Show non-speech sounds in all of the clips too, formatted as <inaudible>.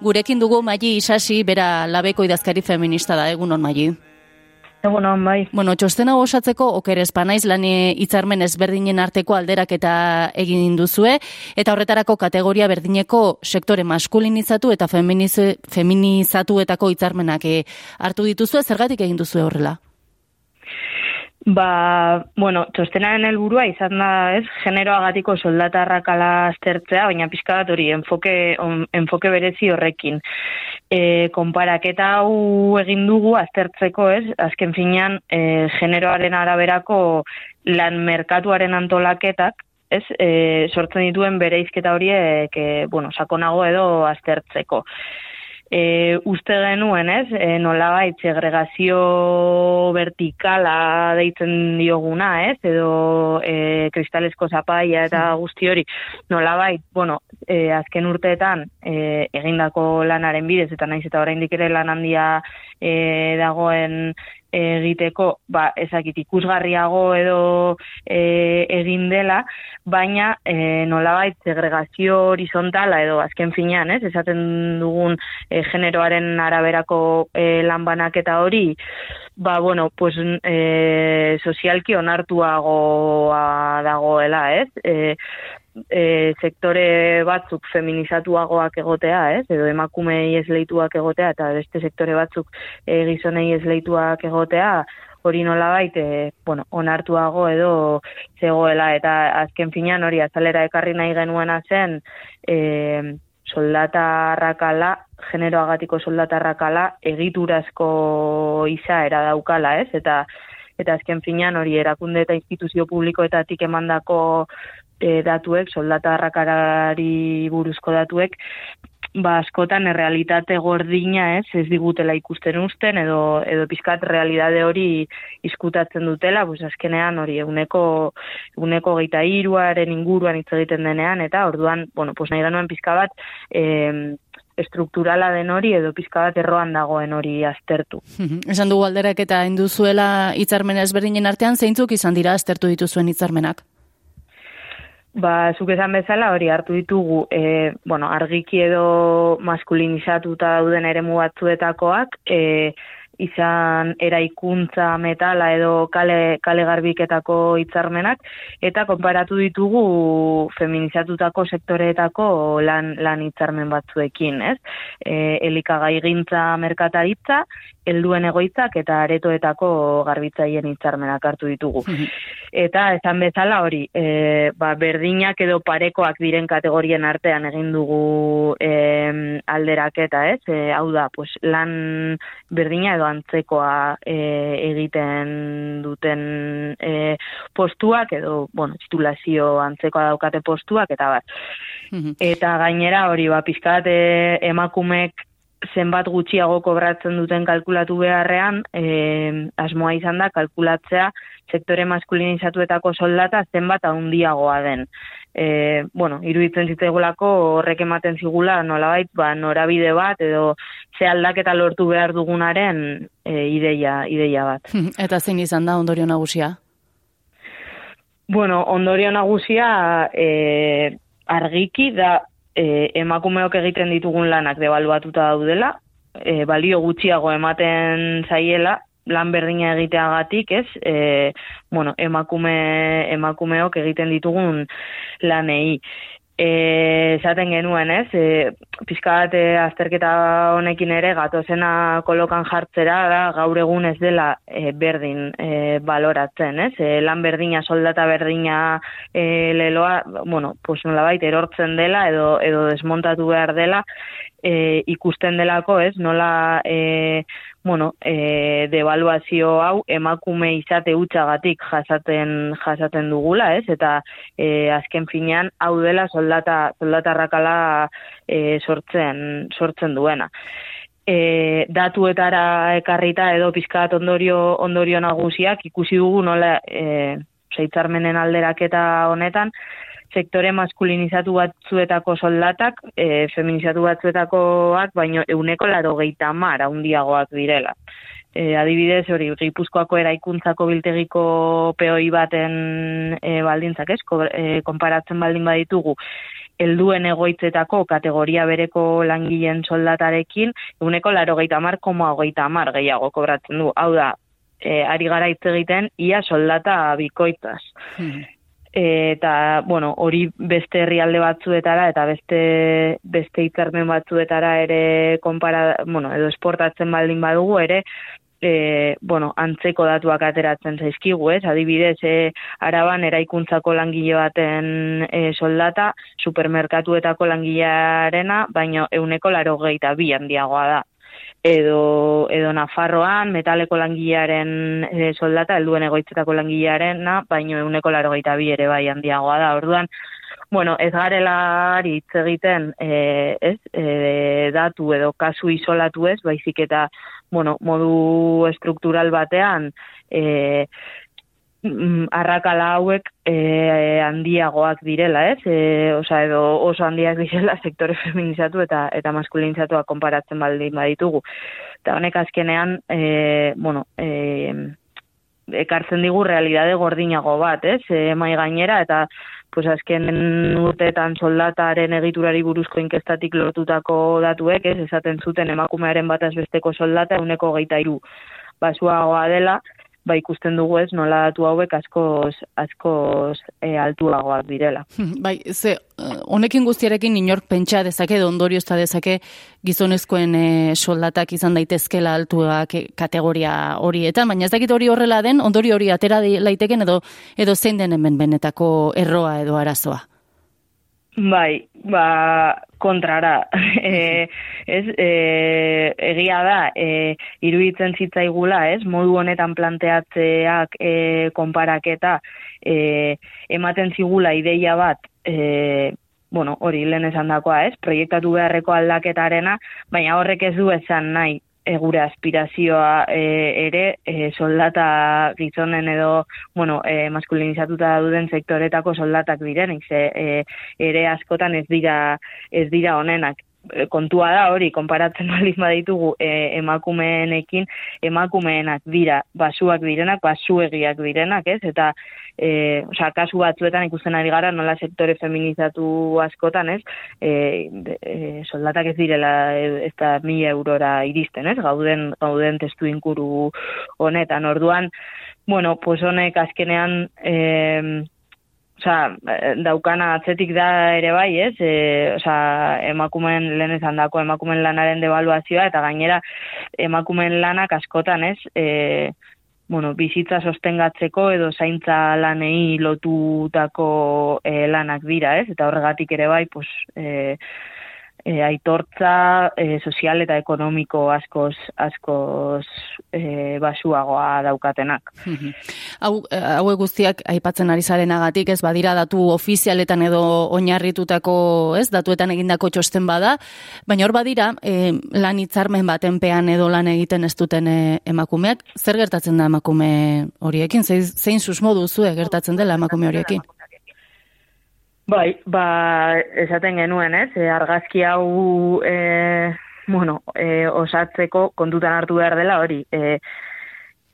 Gurekin dugu Maili Isasi, bera labeko idazkari feminista da, egun on Maili. Egun on, bai. Bueno, txostena osatzeko okeres panaiz lan hitzarmen ezberdinen arteko alderak eta egin duzue, eta horretarako kategoria berdineko sektore maskulinizatu eta feminizatuetako hitzarmenak eh, hartu dituzue, zergatik egin duzue horrela? Ba, bueno, txostenaren helburua izan da, ez, generoagatiko soldatarrakala aztertzea, baina pixka bat hori, enfoke, on, enfoke berezi horrekin. E, konparaketa hau egin dugu aztertzeko, ez, azken finean, e, generoaren araberako lan merkatuaren antolaketak, ez, e, sortzen dituen bere izketa horiek, e, bueno, sakonago edo aztertzeko e, uste genuen, ez, e, nolabait segregazio vertikala deitzen dioguna, ez, edo e, kristalesko zapaia eta guzti hori, nolabait, bueno, e, azken urteetan e, egindako lanaren bidez, eta naiz eta oraindik ere lan handia e, dagoen egiteko, ba, ezakit ikusgarriago edo e, egin dela, baina e, nolabait segregazio horizontala edo azken finean, ez, esaten dugun e, generoaren araberako e, lanbanak eta hori, ba, bueno, pues, e, sozialki onartuagoa dagoela, ez, e, e, sektore batzuk feminizatuagoak egotea, ez? Edo emakumei esleituak egotea eta beste sektore batzuk e, gizonei esleituak egotea, hori nolabait e, bueno, onartuago edo zegoela eta azken finean hori azalera ekarri nahi genuena zen e, soldata arrakala, generoagatiko soldata arrakala egiturazko izaera daukala, ez? Eta eta azken finean hori erakunde eta instituzio publikoetatik emandako e, datuek, soldata harrakarari buruzko datuek, ba askotan errealitate gordina, ez, ez digutela ikusten usten edo edo pizkat realitate hori iskutatzen dutela, pues azkenean hori eguneko eguneko 23aren inguruan hitz egiten denean eta orduan, bueno, pues nahi genuen pizka bat eh estrukturala den hori edo pizka bat erroan dagoen hori aztertu. Esan dugu alderak eta induzuela hitzarmen ezberdinen artean zeintzuk izan dira aztertu dituzuen hitzarmenak? Ba, zuk esan bezala hori hartu ditugu, e, bueno, argiki edo maskulinizatuta dauden eremu batzuetakoak, e, izan eraikuntza metala edo kale, kale garbiketako hitzarmenak eta konparatu ditugu feminizatutako sektoreetako lan, lan hitzarmen batzuekin, ez? E, elikagai gintza merkataritza, helduen egoitzak eta aretoetako garbitzaien hitzarmenak hartu ditugu. Eta esan bezala hori, e, ba, berdinak edo parekoak diren kategorien artean egin dugu e, alderaketa, ez? E, hau da, pues, lan berdina edo antzekoa e, egiten duten e, postuak edo, bueno, titulazio antzekoa daukate postuak eta bat. Mhm. Eta gainera hori, ba, pizkat e, emakumek zenbat gutxiago kobratzen duten kalkulatu beharrean, e, asmoa izan da kalkulatzea sektore maskulinizatuetako soldata zenbat handiagoa den e, bueno, iruditzen zitzaigulako horrek ematen zigula nolabait, ba, norabide bat edo ze aldaketa lortu behar dugunaren e, ideia, ideia bat. <laughs> Eta zein izan da ondorio nagusia? Bueno, ondorio nagusia e, argiki da e, emakumeok egiten ditugun lanak debaluatuta daudela, e, balio gutxiago ematen zaiela, lan berdina egiteagatik, ez? E, bueno, emakume emakumeok egiten ditugun lanei. Esaten genuen, ez? E, Pizkat e, azterketa honekin ere gatozena kolokan jartzera da gaur egun ez dela e, berdin e, baloratzen, ez? E, lan berdina, soldata berdina e, leloa, bueno, pues nolabait erortzen dela edo edo desmontatu behar dela e, ikusten delako, ez? Nola e, bueno, e, devaluazio hau emakume izate utxagatik jasaten jasaten dugula, ez? Eta e, azken finean hau dela soldata soldatarrakala e, sortzen sortzen duena. E, datuetara ekarrita edo pizkat ondorio ondorio nagusiak ikusi dugu nola e, seitzarmenen alderaketa honetan sektore maskulinizatu batzuetako soldatak, e, feminizatu batzuetakoak, baino euneko laro gehieta mara undiagoak direla. E, adibidez, hori, gipuzkoako eraikuntzako biltegiko peoi baten e, baldintzak, ez, e, konparatzen baldin baditugu, helduen egoitzetako kategoria bereko langileen soldatarekin, eguneko laro gehieta mar, koma mar gehiago kobratzen du. Hau da, e, ari gara hitz egiten, ia soldata bikoitaz. Hmm. eta, bueno, hori beste herrialde batzuetara eta beste beste hitzarmen batzuetara ere konpara, bueno, edo esportatzen baldin badugu ere, e, bueno, antzeko datuak ateratzen zaizkigu, ez? Adibidez, e, araban eraikuntzako langile baten e, soldata, supermerkatuetako langilearena, baino euneko laro gehieta bi handiagoa da. Edo, edo Nafarroan, metaleko langilearen e, soldata, helduen egoitzetako langilearena, baino euneko laro bi ere bai handiagoa da. Orduan, bueno, ez garela hitz egiten, e, ez, e, datu edo kasu isolatu ez, baizik eta, bueno, modu estruktural batean, e, arrakala hauek e, handiagoak direla, ez? E, osa, edo oso handiak direla <laughs> sektore feminizatu eta eta maskulinizatuak konparatzen baldin baditugu. Eta honek azkenean, e, bueno, e, ekartzen digu realidade gordinago bat, ez? E, mai gainera eta pues azken urteetan soldataren egiturari buruzko inkestatik lortutako datuek, ez, esaten zuten emakumearen bataz besteko soldata, uneko geita iru basuagoa dela, ba ikusten dugu ez nola datu hauek askoz askoz e, altuagoak direla. <laughs> Bai, ze eh, honekin guztiarekin inork pentsa dezake edo ondorio ez dezake gizonezkoen e, soldatak izan daitezkela altuak kategoria horietan, baina ez dakit hori horrela den, ondorio hori atera laiteken edo edo zein den hemen benetako erroa edo arazoa. Bai, ba, kontrara. <laughs> e, ez, e, egia da, e, iruditzen zitzaigula, ez, modu honetan planteatzeak e, konparaketa e, ematen zigula ideia bat, e, bueno, hori lehen esan dakoa, ez, proiektatu beharreko aldaketarena, baina horrek ez du esan nahi, e, gure aspirazioa e, ere e, soldata gizonen edo bueno, e, maskulinizatuta duden sektoretako soldatak direnik ze e, ere askotan ez dira ez dira honenak kontua da hori, konparatzen <laughs> baliz ditugu e, emakumeenekin, emakumeenak dira, basuak direnak, basuegiak direnak, ez? Eta e, oza, kasu batzuetan ikusten ari gara nola sektore feminizatu askotan, ez? E, e, soldatak ez direla ez da mila eurora iristen, ez? Gauden, gauden testu inkuru honetan, orduan, bueno, pues honek azkenean... E, Osa, daukana atzetik da ere bai, ez? E, osa, emakumen lehen esan dako emakumen lanaren devaluazioa, eta gainera emakumen lanak askotan, ez? E, bueno, bizitza sostengatzeko edo zaintza lanei lotutako e, lanak dira, ez? Eta horregatik ere bai, pues, e, e, aitortza e, sozial eta ekonomiko askoz askoz e, basuagoa daukatenak. <laughs> hau, hau guztiak aipatzen ari zarenagatik ez badira datu ofizialetan edo oinarritutako ez datuetan egindako txosten bada, baina hor badira e, lan hitzarmen batenpean edo lan egiten ez duten emakumeak, zer gertatzen da emakume horiekin? Zein, zein susmo duzu gertatzen dela emakume horiekin? Bai, ba, esaten genuen, ez, e, argazki hau, e, bueno, e, osatzeko kontutan hartu behar dela hori, e,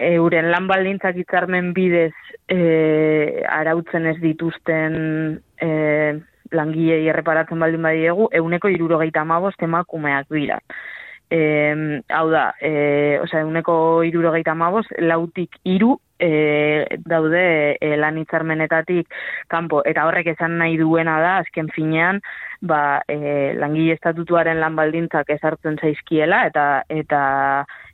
euren lan baldintzak itzarmen bidez e, arautzen ez dituzten e, langilei erreparatzen baldin badiegu, euneko irurogeita amabost emakumeak dira. E, hau da, e, oza, euneko irurogeita amabost, lautik iru e, daude e, lan hitzarmenetatik kanpo. Eta horrek esan nahi duena da azken finean ba e, langile estatutuaren lan baldintzak ezartzen zaizkiela eta eta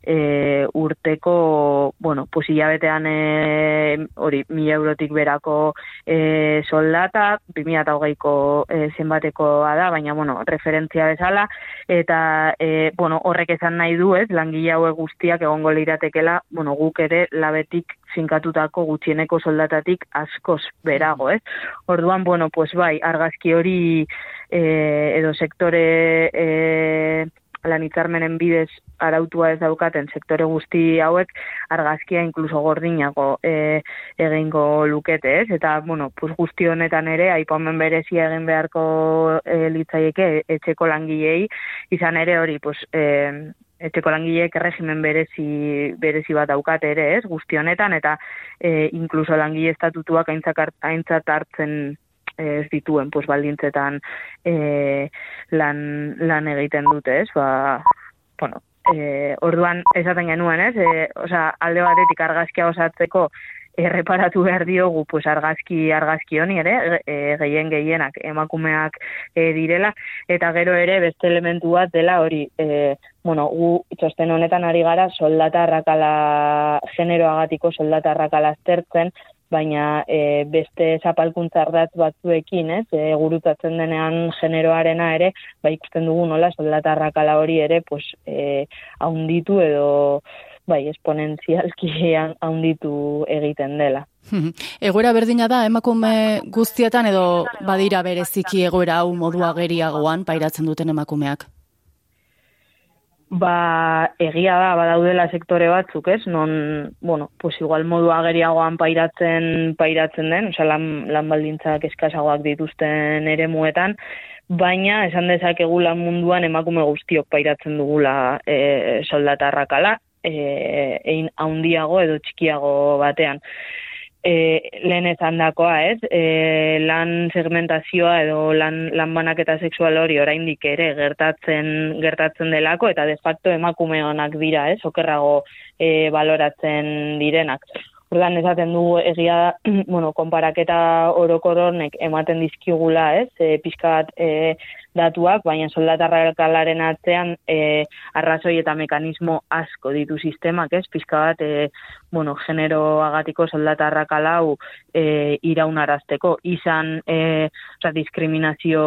e, urteko, bueno, posilabetean e, hori, mila eurotik berako e, soldata, 2008ko e, zenbatekoa da, baina, bueno, referentzia bezala, eta, e, bueno, horrek esan nahi du, ez, langile haue guztiak egongo liratekela, bueno, guk ere labetik finkatutako gutxieneko soldatatik askoz berago, ez? Orduan, bueno, pues bai, argazki hori e, edo sektore e, lan hitzarmenen bidez arautua ez daukaten sektore guzti hauek argazkia inkluso gordinago e, egingo lukete, ez? Eta, bueno, pues guzti honetan ere, aipamen berezia egin beharko e, litzaieke etxeko langilei, izan ere hori, pues, e, etxeko langileek regimen berezi, berezi bat daukate ere, ez? Guzti honetan, eta e, inkluso langile estatutuak aintzat hartzen ez dituen pues baldintzetan e, lan, lan egiten dute, ez? Ba, bueno, e, orduan esaten genuen, ez? E, osea, alde batetik argazkia osatzeko erreparatu behar diogu pues argazki argazki honi ere e, gehien gehienak emakumeak e, direla eta gero ere beste elementu bat dela hori e, bueno gu txosten honetan ari gara soldata arrakala generoagatiko soldata arrakala aztertzen baina e, beste zapalkuntza ardatz batzuekin, ez, e, gurutatzen denean generoarena ere, ba ikusten dugu nola soldatarrakala hori ere, pues, e, haunditu edo, bai, esponentzialki <laughs> haunditu egiten dela. <laughs> egoera berdina da, emakume guztietan edo badira bereziki egoera hau modua geriagoan pairatzen duten emakumeak? Ba, egia da, badaudela sektore batzuk, ez? Non, bueno, pues igual modu ageriagoan pairatzen, pairatzen den, osea, lan, lan baldintzak eskasagoak dituzten ere muetan, baina esan dezakegu lan munduan emakume guztiok pairatzen dugula e, soldatarrakala, e, ein haundiago edo txikiago batean e, lehen ezan dakoa, ez? E, lan segmentazioa edo lan, lan banaketa sexual hori oraindik ere gertatzen gertatzen delako eta de facto emakume honak dira, ez? Okerrago e, baloratzen direnak. Ordan esaten dugu egia <clears throat> bueno, konparaketa orokoronek ematen dizkigula, ez? E, pizkat e, datuak, baina soldatarrakalaren atzean e, arrazoi eta mekanismo asko ditu sistemak, ez? Pizka bat, e, bueno, genero agatiko soldatarrakalau e, iraunarazteko. Izan, e, oza, diskriminazio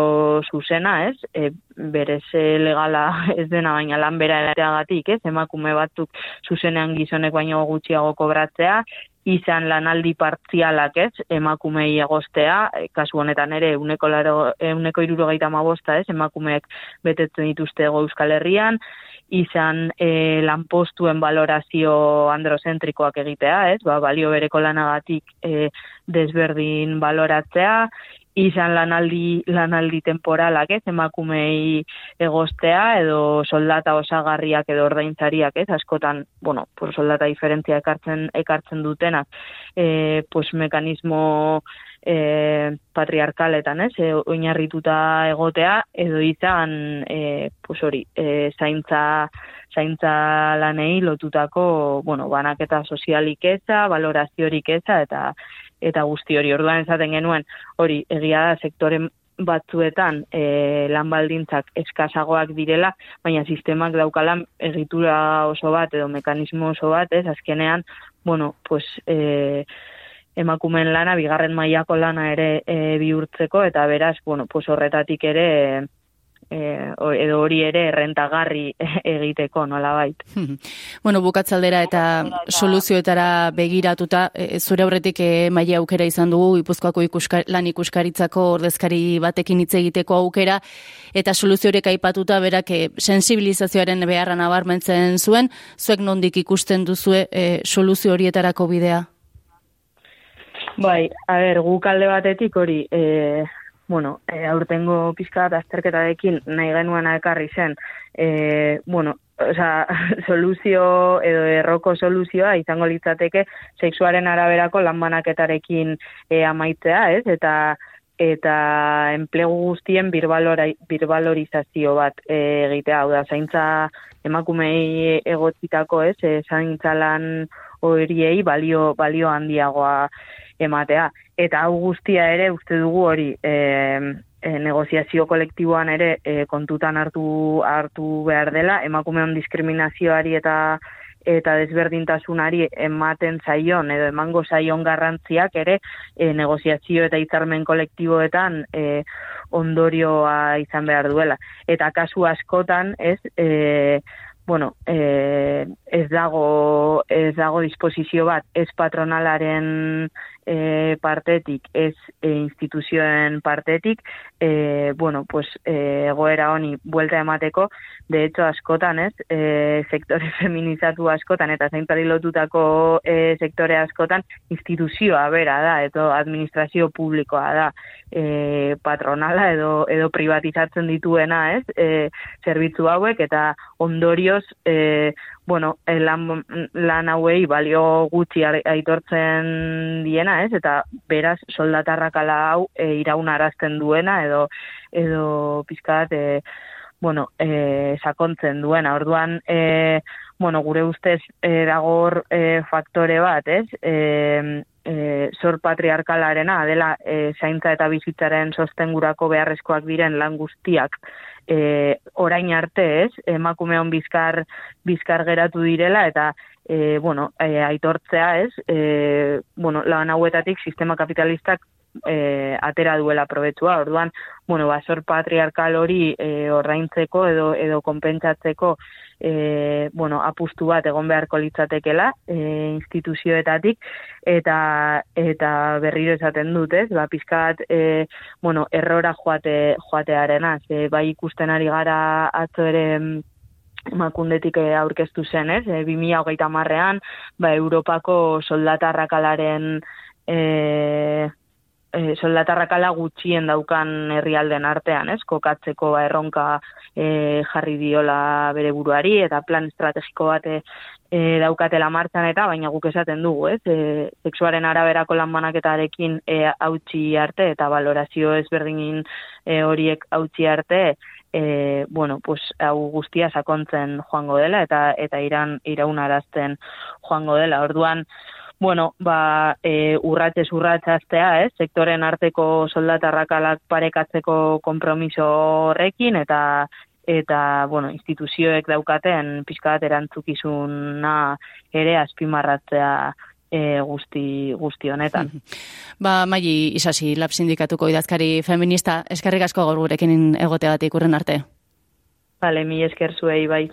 zuzena, ez? E, berez legala <laughs> ez dena, baina lan bera agatik, ez? Emakume batzuk zuzenean gizonek baino gutxiago kobratzea, izan lanaldi partzialak ez, emakumei egostea, e, kasu honetan ere, uneko, laro, uneko irurogeita mabosta ez, emakumeek betetzen dituzte ego euskal herrian, izan e, lanpostuen valorazio androzentrikoak egitea, ez, ba, balio bereko lanagatik e, desberdin baloratzea, izan lanaldi lanaldi temporalak, ez, emakumei egostea edo soldata osagarriak edo ordaintzariak, ez, askotan, bueno, pues soldata diferentzia ekartzen ekartzen dutenak, eh pues mekanismo e, patriarkaletan, ez, e, oinarrituta egotea edo izan e, pues hori, e, zaintza zaintza lanei lotutako, bueno, banaketa sozialik eza, valoraziorik eza eta eta guzti hori orduan esaten genuen hori egia da sektore batzuetan e, lan baldintzak eskasagoak direla, baina sistemak daukalan egitura oso bat edo mekanismo oso bat, ez, azkenean, bueno, pues, e, emakumen lana, bigarren mailako lana ere e, bihurtzeko, eta beraz, bueno, pues horretatik ere, e, edo hori ere errentagarri <laughs> egiteko nola bait. <laughs> bueno, bukatzaldera eta soluzioetara begiratuta, e, zure aurretik e, maia aukera izan dugu, ipuzkoako lan ikuskaritzako ordezkari batekin hitz egiteko aukera, eta soluziorek aipatuta berak e, sensibilizazioaren beharra nabarmentzen zuen, zuek nondik ikusten duzue e, soluzio horietarako bidea? Bai, a ber, guk alde batetik hori, e, bueno, e, aurtengo pizka bat azterketarekin nahi genuena ekarri zen, e, bueno, oza, <laughs> soluzio edo erroko soluzioa izango litzateke sexuaren araberako lanbanaketarekin e, amaitzea, ez? Eta eta enplegu guztien birbalorizazio bat e, egitea, hau da, zaintza emakumei egotzitako, ez? E, zaintza lan horiei balio, balio handiagoa ematea. Eta hau guztia ere uste dugu hori e, e, negoziazio kolektiboan ere e, kontutan hartu hartu behar dela, emakumeon diskriminazioari eta eta desberdintasunari ematen zaion edo emango zaion garrantziak ere e, negoziazio eta hitzarmen kolektiboetan e, ondorioa izan behar duela. Eta kasu askotan, ez, e, bueno, e, ez dago ez dago disposizio bat ez patronalaren e, partetik, ez e, instituzioen partetik, e, bueno, pues, e, goera honi buelta emateko, de hecho, askotan, ez, e, sektore <laughs> feminizatu askotan, eta zaintari lotutako e, sektore askotan, instituzioa bera da, eto administrazio publikoa da, e, patronala edo, edo privatizatzen dituena, ez, e, zerbitzu hauek, eta ondorioz, e, bueno, lan, lan hauei balio gutxi aitortzen diena, ez? Eta beraz soldatarrakala hau e, iraunarazten duena edo edo pizkat e, bueno, e, sakontzen duena. Orduan, e, bueno, gure ustez e, dagor e, faktore bat, ez? E, e, zor patriarkalarena, dela e, zaintza eta bizitzaren sostengurako beharrezkoak diren lan guztiak e, orain arte, ez? Emakumeon bizkar, bizkar geratu direla eta e, bueno, e, aitortzea, ez? E, bueno, lan hauetatik sistema kapitalistak e, atera duela probetxua. Orduan, bueno, basor patriarkal hori e, ordaintzeko edo edo konpentsatzeko e, bueno, apustu bat egon beharko litzatekela e, instituzioetatik eta eta berriro esaten dut, ez? Ba, pizkat e, bueno, errora joate joatearena, ze bai ikusten ari gara atzo ere mm, emakundetik aurkeztu zen, ez? E, 2030 marrean, ba, Europako soldatarrakalaren e, e, soldatarrakala gutxien daukan herrialden artean, ez? Kokatzeko ba, erronka e, jarri diola bere buruari eta plan estrategiko bat e, daukatela martzan eta baina guk esaten dugu, ez? E, sexuaren araberako lanbanaketarekin e, hautsi arte eta valorazio ezberdinin e, horiek hautsi arte e, bueno, pues, hau guztia sakontzen joango dela eta eta iran iraunarazten joango dela. Orduan, bueno, ba, e, urratez urratzaztea, ez, sektoren arteko soldatarrakalak parekatzeko kompromiso horrekin, eta eta, bueno, instituzioek daukaten pixkat erantzukizuna ere azpimarratzea e, guzti, guzti honetan. <laughs> Ba, maili isasi, lab sindikatuko idazkari feminista, eskerrik asko gaur gurekin egoteagatik urren arte. Bale, mi esker zuei, bai.